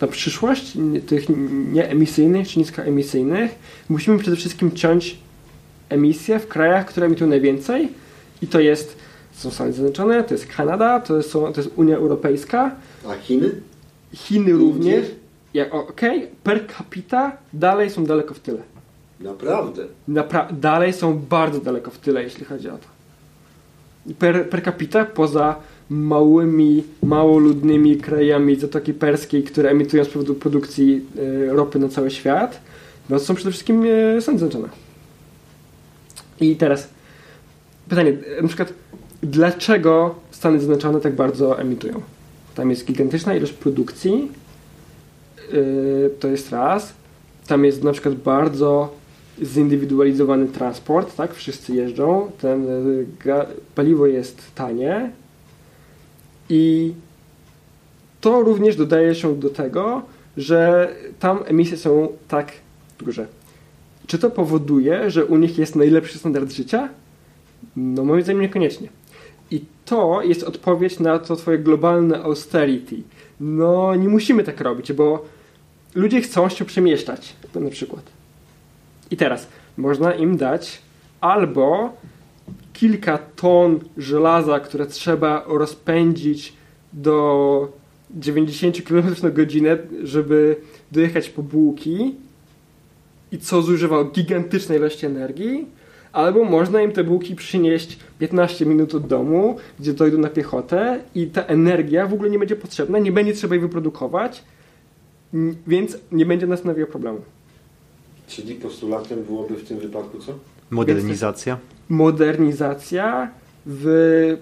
na przyszłość, tych nieemisyjnych czy niskoemisyjnych, musimy przede wszystkim ciąć emisje w krajach, które emitują najwięcej i to jest są Stany Zjednoczone, to jest Kanada, to, są, to jest Unia Europejska, A Chiny? Chiny również. Ja, Okej, per capita dalej są daleko w tyle. Naprawdę. Napra- dalej są bardzo daleko w tyle, jeśli chodzi o to. Per, per capita, poza małymi, mało ludnymi krajami Zatoki Perskiej, które emitują z powodu produkcji e, ropy na cały świat, no to są przede wszystkim e, Stany Zjednoczone. I teraz pytanie, e, na przykład, dlaczego Stany Zjednoczone tak bardzo emitują? Tam jest gigantyczna ilość produkcji, to jest raz. Tam jest na przykład bardzo zindywidualizowany transport, tak? Wszyscy jeżdżą, ten ga- paliwo jest tanie i to również dodaje się do tego, że tam emisje są tak duże. Czy to powoduje, że u nich jest najlepszy standard życia? No moim zdaniem niekoniecznie. I to jest odpowiedź na to twoje globalne austerity. No nie musimy tak robić, bo ludzie chcą się przemieszczać, na przykład. I teraz można im dać albo kilka ton żelaza, które trzeba rozpędzić do 90 km na godzinę, żeby dojechać po bułki i co zużywa gigantycznej ilości energii, albo można im te bułki przynieść 15 minut od domu, gdzie dojdą na piechotę i ta energia w ogóle nie będzie potrzebna, nie będzie trzeba jej wyprodukować, więc nie będzie nas problemu. Czyli postulatem byłoby w tym wypadku co? Modernizacja. Modernizacja w,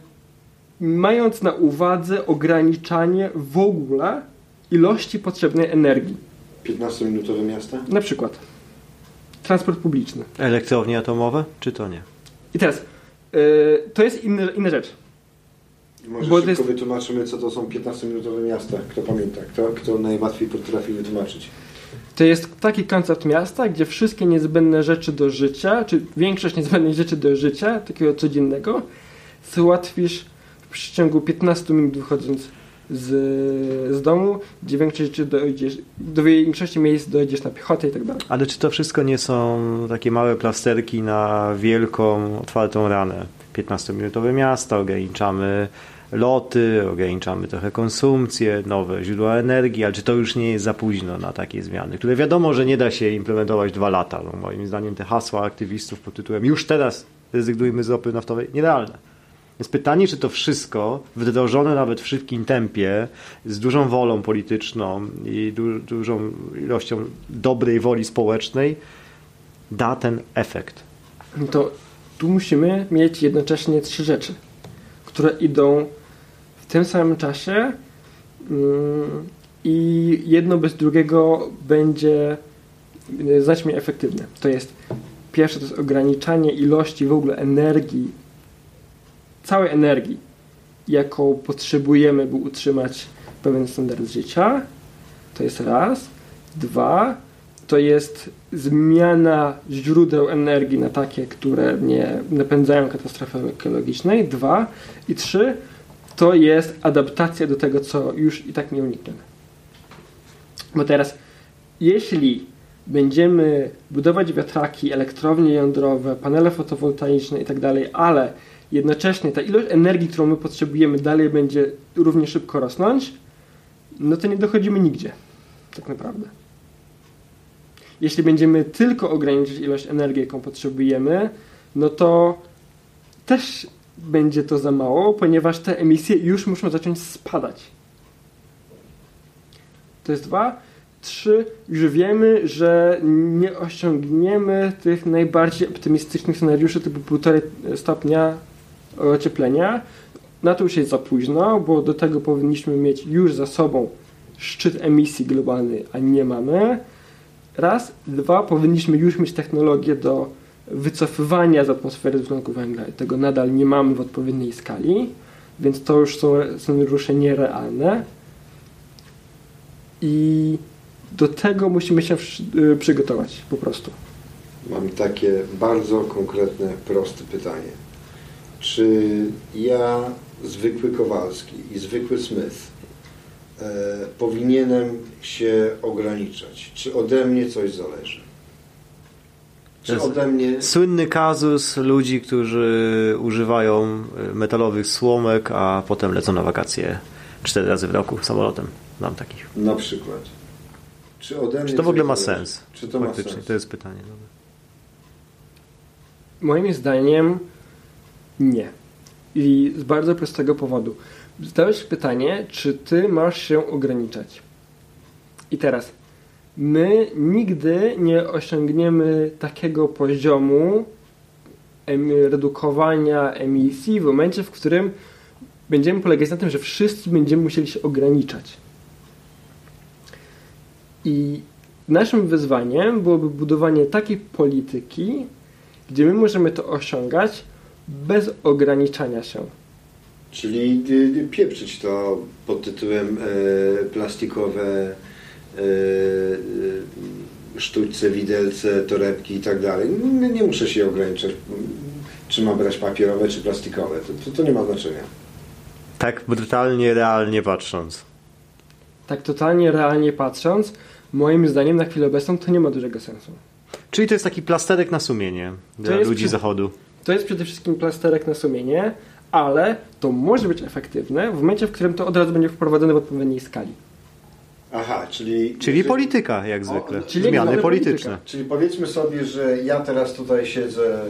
mając na uwadze ograniczanie w ogóle ilości potrzebnej energii. 15-minutowe miasta? Na przykład transport publiczny. Elektrownie atomowe, czy to nie? I teraz, yy, to jest inna, inna rzecz. Może Bo szybko jest- wytłumaczymy, co to są 15-minutowe miasta. Kto pamięta? Kto, kto najłatwiej potrafi wytłumaczyć? To jest taki koncept miasta, gdzie wszystkie niezbędne rzeczy do życia, czy większość niezbędnych rzeczy do życia, takiego codziennego, załatwisz w przeciągu 15 minut wychodząc z, z domu, gdzie większość rzeczy dojdziesz, do większości miejsc dojdziesz na piechotę i tak dalej. Ale czy to wszystko nie są takie małe plasterki na wielką, otwartą ranę? 15-minutowe miasta, ograniczamy loty, ograniczamy trochę konsumpcję, nowe źródła energii, ale czy to już nie jest za późno na takie zmiany, które wiadomo, że nie da się implementować dwa lata. No, moim zdaniem te hasła aktywistów pod tytułem już teraz rezygnujmy z ropy naftowej, nierealne. Więc pytanie, czy to wszystko wdrożone nawet w szybkim tempie, z dużą wolą polityczną i du dużą ilością dobrej woli społecznej, da ten efekt. To tu musimy mieć jednocześnie trzy rzeczy, które idą tym samym czasie mm, i jedno bez drugiego będzie znacznie efektywne. To jest pierwsze to jest ograniczanie ilości w ogóle energii, całej energii, jaką potrzebujemy, by utrzymać pewien standard życia. To jest raz. Dwa, to jest zmiana źródeł energii na takie, które nie napędzają katastrofy ekologicznej. Dwa. I trzy, to jest adaptacja do tego, co już i tak nie unikniemy. Bo teraz, jeśli będziemy budować wiatraki, elektrownie jądrowe, panele fotowoltaiczne i tak ale jednocześnie ta ilość energii, którą my potrzebujemy, dalej będzie równie szybko rosnąć, no to nie dochodzimy nigdzie, tak naprawdę. Jeśli będziemy tylko ograniczyć ilość energii, jaką potrzebujemy, no to też będzie to za mało, ponieważ te emisje już muszą zacząć spadać. To jest dwa. Trzy, już wiemy, że nie osiągniemy tych najbardziej optymistycznych scenariuszy typu 1,5 stopnia ocieplenia. Na to już jest za późno, bo do tego powinniśmy mieć już za sobą szczyt emisji globalnej, a nie mamy. Raz. Dwa, powinniśmy już mieć technologię do wycofywania z atmosfery dwutlenku węgla i tego nadal nie mamy w odpowiedniej skali, więc to już są scenariusze nierealne. I do tego musimy się y, przygotować po prostu. Mam takie bardzo konkretne, proste pytanie. Czy ja, zwykły Kowalski i zwykły Smith, e, powinienem się ograniczać? Czy ode mnie coś zależy? Czy ode mnie... Słynny kazus ludzi, którzy używają y, metalowych słomek, a potem lecą na wakacje cztery razy w roku samolotem. Znam takich. Na przykład. Czy ode mnie Czy to w ogóle ma sens? Czy to ma Faktycznie, sens? to jest pytanie. Moim zdaniem nie. I z bardzo prostego powodu. Zadałeś pytanie, czy ty masz się ograniczać. I teraz, my nigdy nie osiągniemy takiego poziomu redukowania emisji w momencie, w którym będziemy polegać na tym, że wszyscy będziemy musieli się ograniczać. I naszym wyzwaniem byłoby budowanie takiej polityki, gdzie my możemy to osiągać bez ograniczania się. Czyli y, y, pieprzyć to pod tytułem e, plastikowe sztućce, widelce, torebki i tak dalej. Nie, muszę się ograniczać, czy mam brać papierowe, czy plastikowe. To, to, to nie ma znaczenia. Tak brutalnie, realnie patrząc. Tak totalnie realnie patrząc, moim zdaniem na chwilę obecną to nie ma dużego sensu. Czyli to jest taki plasterek na sumienie dla jest ludzi przy- zachodu. To jest przede wszystkim plasterek na sumienie, ale to może być efektywne w momencie, w którym to od razu będzie wprowadzone w odpowiedniej skali. Aha, czyli... Czyli polityka, jak zwykle. O, czyli Zmiany polityczne. polityka. Czyli powiedzmy sobie, że ja teraz tutaj siedzę,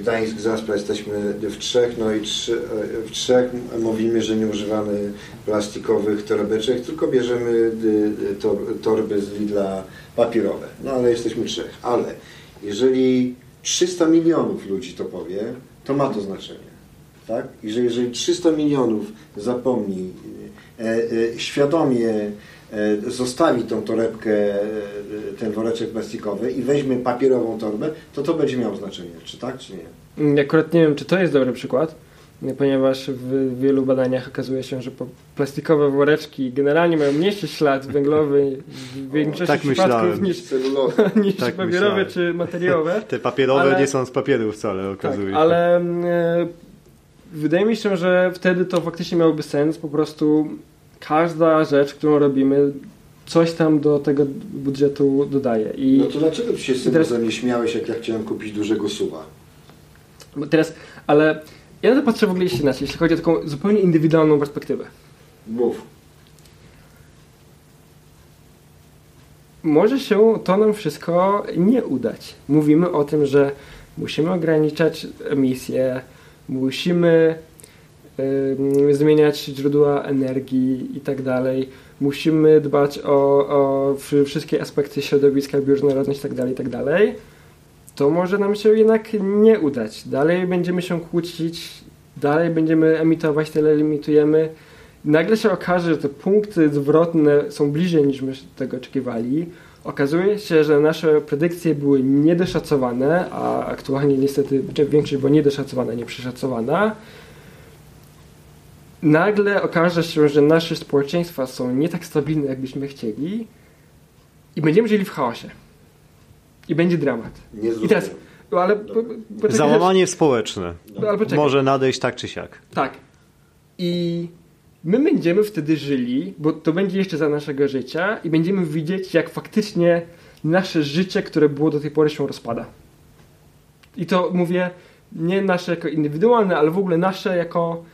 Gdańsk, Zaspra, jesteśmy w trzech, no i trzy, w trzech mówimy, że nie używamy plastikowych torebeczek, tylko bierzemy y, y, tor, torby z Lidla papierowe. No ale jesteśmy trzech. Ale jeżeli 300 milionów ludzi to powie, to ma to znaczenie. tak? I że jeżeli 300 milionów zapomni, e, e, świadomie zostawi tą torebkę, e, ten woreczek plastikowy i weźmie papierową torbę, to to będzie miało znaczenie, czy tak, czy nie? Mm, Akurat nie wiem, czy to jest dobry przykład, ponieważ w wielu badaniach okazuje się, że plastikowe woreczki generalnie mają mniejszy ślad węglowy w większości tak przypadków myślałem. niż, niż Tak papierowe myślałem. czy materiałowe. Te papierowe Ale- nie są z papieru wcale, Tak, okazuje się. ale e, wydaje mi się, że wtedy to faktycznie miałoby sens. Po prostu każda rzecz, którą robimy, coś tam do tego budżetu dodaje. I No to dlaczego ty się z tym teraz- mnie śmiałeś, jak ja chciałem kupić dużego suwa? bo teraz, ale ja na to patrzę w ogóle jeszcze inaczej, jeśli chodzi o taką zupełnie indywidualną perspektywę. Mów. Może się to nam wszystko nie udać. Mówimy o tym, że musimy ograniczać emisje, musimy zmieniać źródła energii i tak dalej. Musimy dbać o, o wszy- wszystkie aspekty środowiska, bioróżnorodność i tak dalej, tak dalej. To może nam się jednak nie udać. Dalej będziemy się kłócić, dalej będziemy emitować tyle, ile emitujemy. Nagle się okaże, że te punkty zwrotne są bliżej niż my tego oczekiwali. Okazuje się, że nasze predykcje były niedoszacowane, a aktualnie niestety czy większość była niedoszacowana, nie przeszacowana. Nagle okaże się, że nasze społeczeństwa są nie tak stabilne, jakbyśmy chcieli i będziemy żyli w chaosie. I będzie dramat. Nie I teraz, no ale... Po, po, poczekaj, Załamanie społeczne No, ale poczekaj. może nadejść tak czy siak. Tak. I my będziemy wtedy żyli, bo to będzie jeszcze za naszego życia i będziemy widzieć, jak faktycznie nasze życie, które było do tej pory, się rozpada. I to mówię nie nasze jako indywidualne, ale w ogóle nasze jako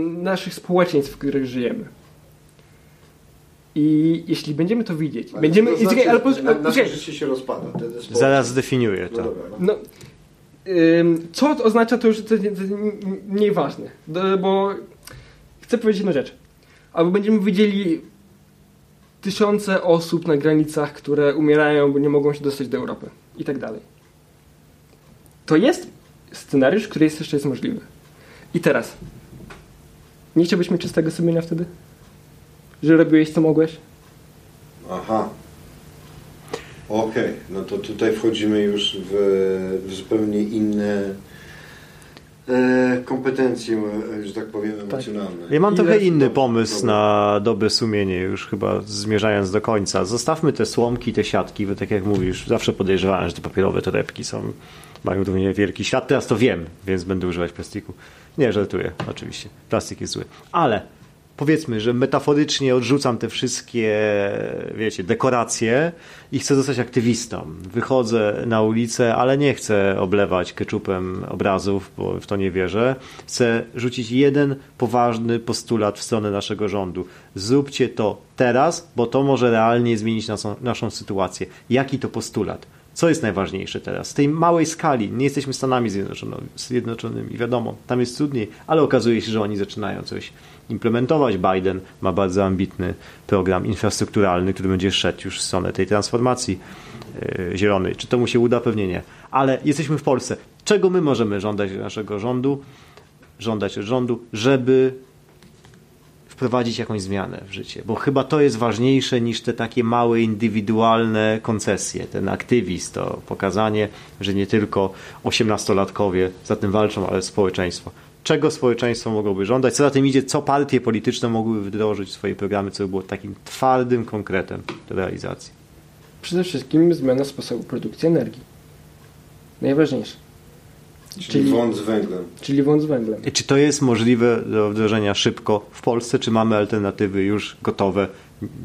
naszych społeczeństw, w których żyjemy. I jeśli będziemy to widzieć, Ale będziemy. to znaczy, ale na, nasze życie się rozpada. Zaraz zdefiniuję No to. dobra. No, ym, co to oznacza, to już to, to, to mniej ważne, bo chcę powiedzieć jedną rzecz. Albo będziemy widzieli tysiące osób na granicach, które umierają, bo nie mogą się dostać do Europy i tak dalej. To jest scenariusz, który jest jeszcze jest możliwy. I teraz, nie chciałbyś mieć czystego sumienia wtedy? Że robiłeś co mogłeś? Aha. Okej, no to tutaj wchodzimy już w, w zupełnie inne e, kompetencje, e, że tak powiem, emocjonalne. Ja mam Ile- trochę inny pomysł na dobre sumienie, już chyba zmierzając do końca. Zostawmy te słomki, te siatki, bo tak jak mówisz, zawsze podejrzewałem, że te papierowe torebki są, mają równie wielki świat. Teraz to wiem, więc będę używać plastiku. Nie, żartuję, oczywiście. Plastik jest zły. Ale powiedzmy, że metaforycznie odrzucam te wszystkie, wiecie, dekoracje i chcę zostać aktywistą. Wychodzę na ulicę, ale nie chcę oblewać keczupem obrazów, bo w to nie wierzę. Chcę rzucić jeden poważny postulat w stronę naszego rządu. Zróbcie to teraz, bo to może realnie zmienić naszą, naszą sytuację. Jaki to postulat? Co jest najważniejsze teraz? Z tej małej skali, nie jesteśmy Stanami Zjednoczonymi, Zjednoczonymi, wiadomo, tam jest trudniej, ale okazuje się, że oni zaczynają coś implementować. Biden ma bardzo ambitny program infrastrukturalny, który będzie szedł już w stronę tej transformacji yy, zielonej. Czy to mu się uda? Pewnie nie. Ale jesteśmy w Polsce. Czego my możemy żądać od naszego rządu? Żądać od rządu, żeby wprowadzić jakąś zmianę w życie, bo chyba to jest ważniejsze niż te takie małe, indywidualne koncesje. Ten aktywizm, to pokazanie, że nie tylko osiemnastolatkowie za tym walczą, ale społeczeństwo. Czego społeczeństwo mogłoby żądać? Co za tym idzie? Co partie polityczne mogłyby wdrożyć w swoje programy, co by było takim twardym konkretem do realizacji? Przede wszystkim zmiana sposobu produkcji energii. Najważniejsze. Czyli, czyli- wąt z węglem. Czyli wąt z węglem. I Czy to jest możliwe do wdrożenia szybko w Polsce, czy mamy alternatywy już gotowe?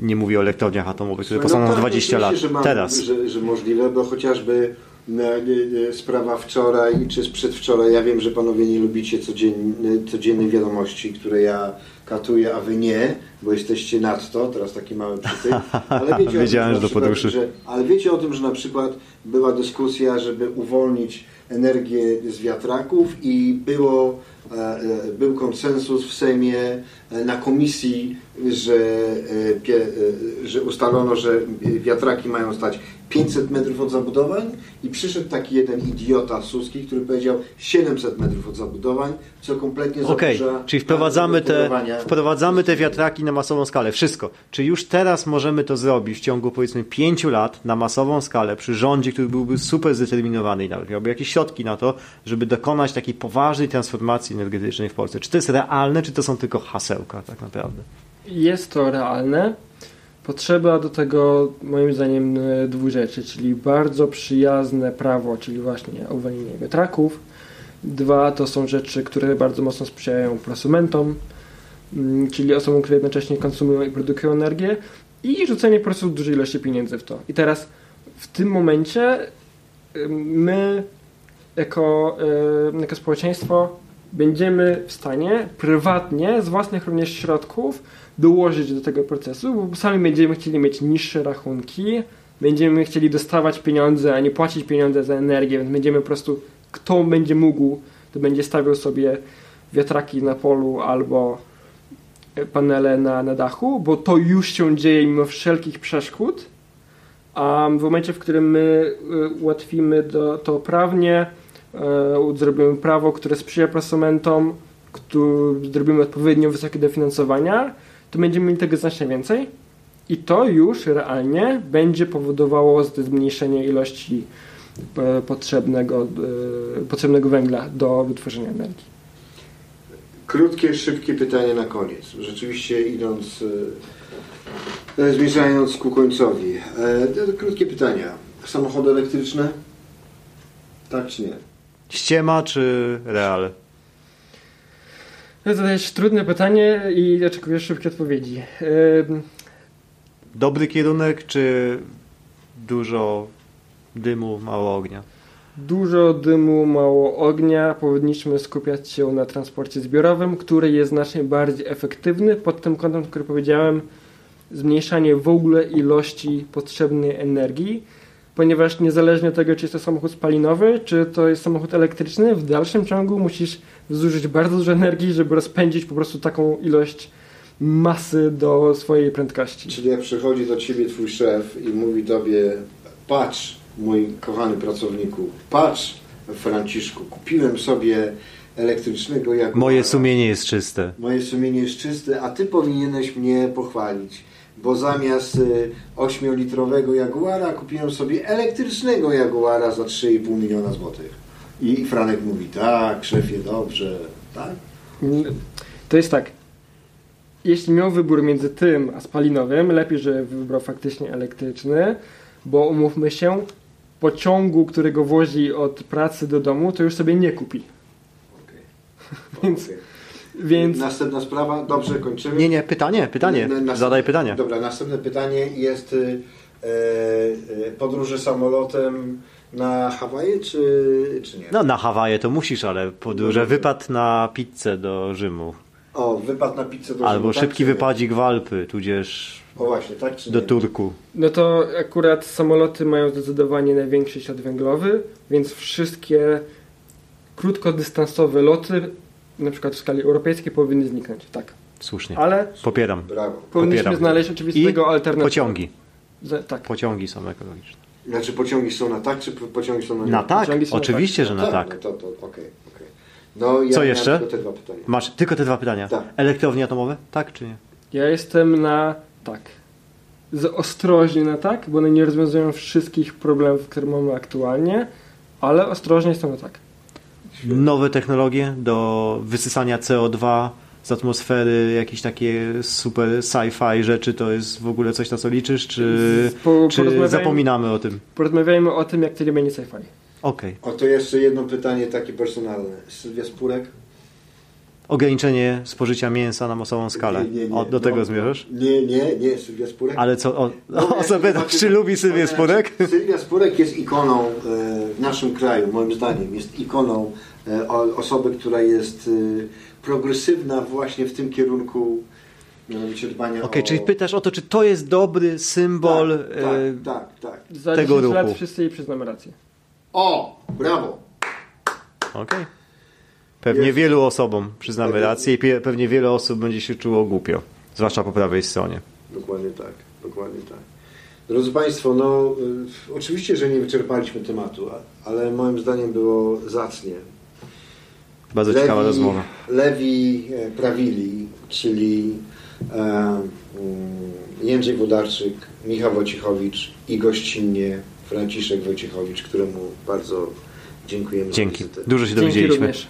Nie mówię o elektrowniach atomowych, które powstaną no za tak, 20 lat. że mam- Teraz. Że, że możliwe, bo chociażby sprawa wczoraj czy z przedwczoraj, ja wiem, że panowie nie lubicie codziennie, codziennej wiadomości, które ja katuję, a wy nie, bo jesteście nadto, teraz taki mały przytyk. Ale wiecie, Wiedziałem, o tym, to że poduszy. przykład, że, ale wiecie o tym, że na przykład była dyskusja, żeby uwolnić energię z wiatraków i było, e, e, był konsensus w Sejmie e, na komisji, że, że ustalono, że wiatraki mają stać 500 metrów od zabudowań i przyszedł taki jeden idiota suski, który powiedział 700 metrów od zabudowań, co kompletnie zaburza czyli wprowadzamy te, wprowadzamy te wiatraki na masową skalę. Wszystko. Czy już teraz możemy to zrobić w ciągu powiedzmy pięciu lat na masową skalę przy rządzie, który byłby super zdeterminowany i nawet miałby jakieś środki na to, żeby dokonać takiej poważnej transformacji energetycznej w Polsce? Czy to jest realne, czy to są tylko hasełka tak naprawdę? Jest to realne. Potrzeba do tego moim zdaniem e, dwóch rzeczy, czyli bardzo przyjazne prawo, czyli właśnie uwolnienie wiatraków. Dwa to są rzeczy, które bardzo mocno sprzyjają prosumentom, mm, czyli osobom, które jednocześnie konsumują i produkują energię i rzucenie po prostu dużej ilości pieniędzy w to. I teraz w tym momencie my jako, jako społeczeństwo będziemy w stanie prywatnie, z własnych również środków, dołożyć do tego procesu, bo sami będziemy chcieli mieć niższe rachunki, będziemy chcieli dostawać pieniądze, a nie płacić pieniądze za energię, więc będziemy po prostu, kto będzie mógł, to będzie stawiał sobie wiatraki na polu albo panele na, na dachu, bo to już się dzieje mimo wszelkich przeszkód, a w momencie, w którym my y, ułatwimy do, to prawnie, y, zrobimy prawo, które sprzyja prosumentom, zrobimy odpowiednio wysokie dofinansowania, to będziemy mieli tego znacznie więcej i to już realnie będzie powodowało zmniejszenie ilości e, potrzebnego, e, potrzebnego węgla do wytworzenia energii. Krótkie, szybkie pytanie na koniec. Rzeczywiście idąc, e, zmierzając ku końcowi. Krótkie pytania. Samochody elektryczne? Tak czy nie? Ściema czy real? Zadajesz trudne pytanie i oczekujesz szybkiej odpowiedzi. Ym, Dobry kierunek czy dużo dymu, mało ognia? Dużo dymu, mało ognia. Powinniśmy skupiać się na transporcie zbiorowym, który jest znacznie bardziej efektywny pod tym kątem, który powiedziałem, zmniejszanie w ogóle ilości potrzebnej energii, ponieważ niezależnie od tego, czy jest to samochód spalinowy, czy to jest samochód elektryczny, w dalszym ciągu musisz zużyć bardzo dużo energii, żeby rozpędzić po prostu taką ilość masy do swojej prędkości. Czyli jak przychodzi do ciebie twój szef i mówi tobie patrz mój kochany pracowniku, patrz Franciszku, kupiłem sobie elektrycznego Jaguara. Moje sumienie jest czyste. Moje sumienie jest czyste, a ty powinieneś mnie pochwalić, bo zamiast y, 8-litrowego Jaguara kupiłem sobie elektrycznego Jaguara za 3,5 miliona złotych. I Franek mówi, tak, szefie, dobrze, tak? To jest tak. Jeśli miał wybór między tym a spalinowym, lepiej, że wybrał faktycznie elektryczny, bo umówmy się, pociągu, którego wozi od pracy do domu, to już sobie nie kupi. Okej. Więc- Okej. Więc Następna sprawa, dobrze, kończymy. Nie, nie, pytanie, pytanie. Na- na- Zadaj pytanie. Dobra, następne pytanie jest y, e, e, podróże samolotem na Hawaje, czy, czy nie? No na Hawaje to musisz, ale podróże, wypad na pizzę do Rzymu. O, wypad na pizzę do Albo Rzymu, tak, szybki wypadzik w Alpy, tudzież O właśnie, tak czy do nie? Turku. No to akurat samoloty mają zdecydowanie największy ślad węglowy, więc wszystkie krótkodystansowe loty, na przykład w skali europejskiej, powinny zniknąć. Tak. Słusznie. Ale Popieram. Brawo. powinniśmy Popieram. znaleźć oczywiście I tego alternatywę. pociągi. Za- Tak. Pociągi są ekologiczne. Znaczy pociągi są na tak, czy po- pociągi są na nie? Na tak, są na oczywiście, tak. że na tak. No to, to okej, okej. No ja Co jeszcze? tylko te dwa pytania. Masz tylko te dwa pytania. Tak. Elektrownie atomowe? Tak czy nie? Ja jestem na tak. Z ostrożnie na tak, bo one nie rozwiązują wszystkich problemów, które mamy aktualnie, ale ostrożnie jestem na tak. Nowe technologie do wysysania CO2 z atmosfery, jakieś takie super sci-fi rzeczy, to jest w ogóle coś, na co liczysz, czy, Po, czy zapominamy o tym? Porozmawiajmy o tym, jak to nie będzie sci-fi. Okej. O, to jeszcze jedno pytanie takie personalne. Sylwia Spurek? Ograniczenie spożycia mięsa na masową skalę. Nie, nie, nie. O, do tego No, zmierzasz? Nie, nie, nie, Sylwia Spurek. Ale co, o, No, o sobie znaczy- czy lubi Sylwię Spurek? Sylwia Spurek jest ikoną e, w naszym kraju, moim zdaniem. Jest ikoną e, osoby, która jest e, progresywna właśnie w tym kierunku, mianowicie dbania Okej, o... czyli pytasz o to, czy to jest dobry symbol tak, e, tak, tak, tak. Za Tego 10 lat wszyscy jej przyznamy rację. O, brawo. Okej. Pewnie Jest. wielu osobom przyznamy Pewnie. rację i pewnie wiele osób będzie się czuło głupio. Zwłaszcza po prawej stronie. Dokładnie tak, dokładnie tak. Drodzy Państwo, no y, oczywiście, że nie wyczerpaliśmy tematu, ale moim zdaniem było zacnie. Bardzo ciekawa rozmowa. Lewi e, Prawili, czyli e, mm, Jędrzej Wodarczyk, Michał Wojciechowicz i gościnnie Franciszek Wojciechowicz, któremu bardzo dziękujemy Dzięki. Dużo się Dzięki dowiedzieliśmy. również.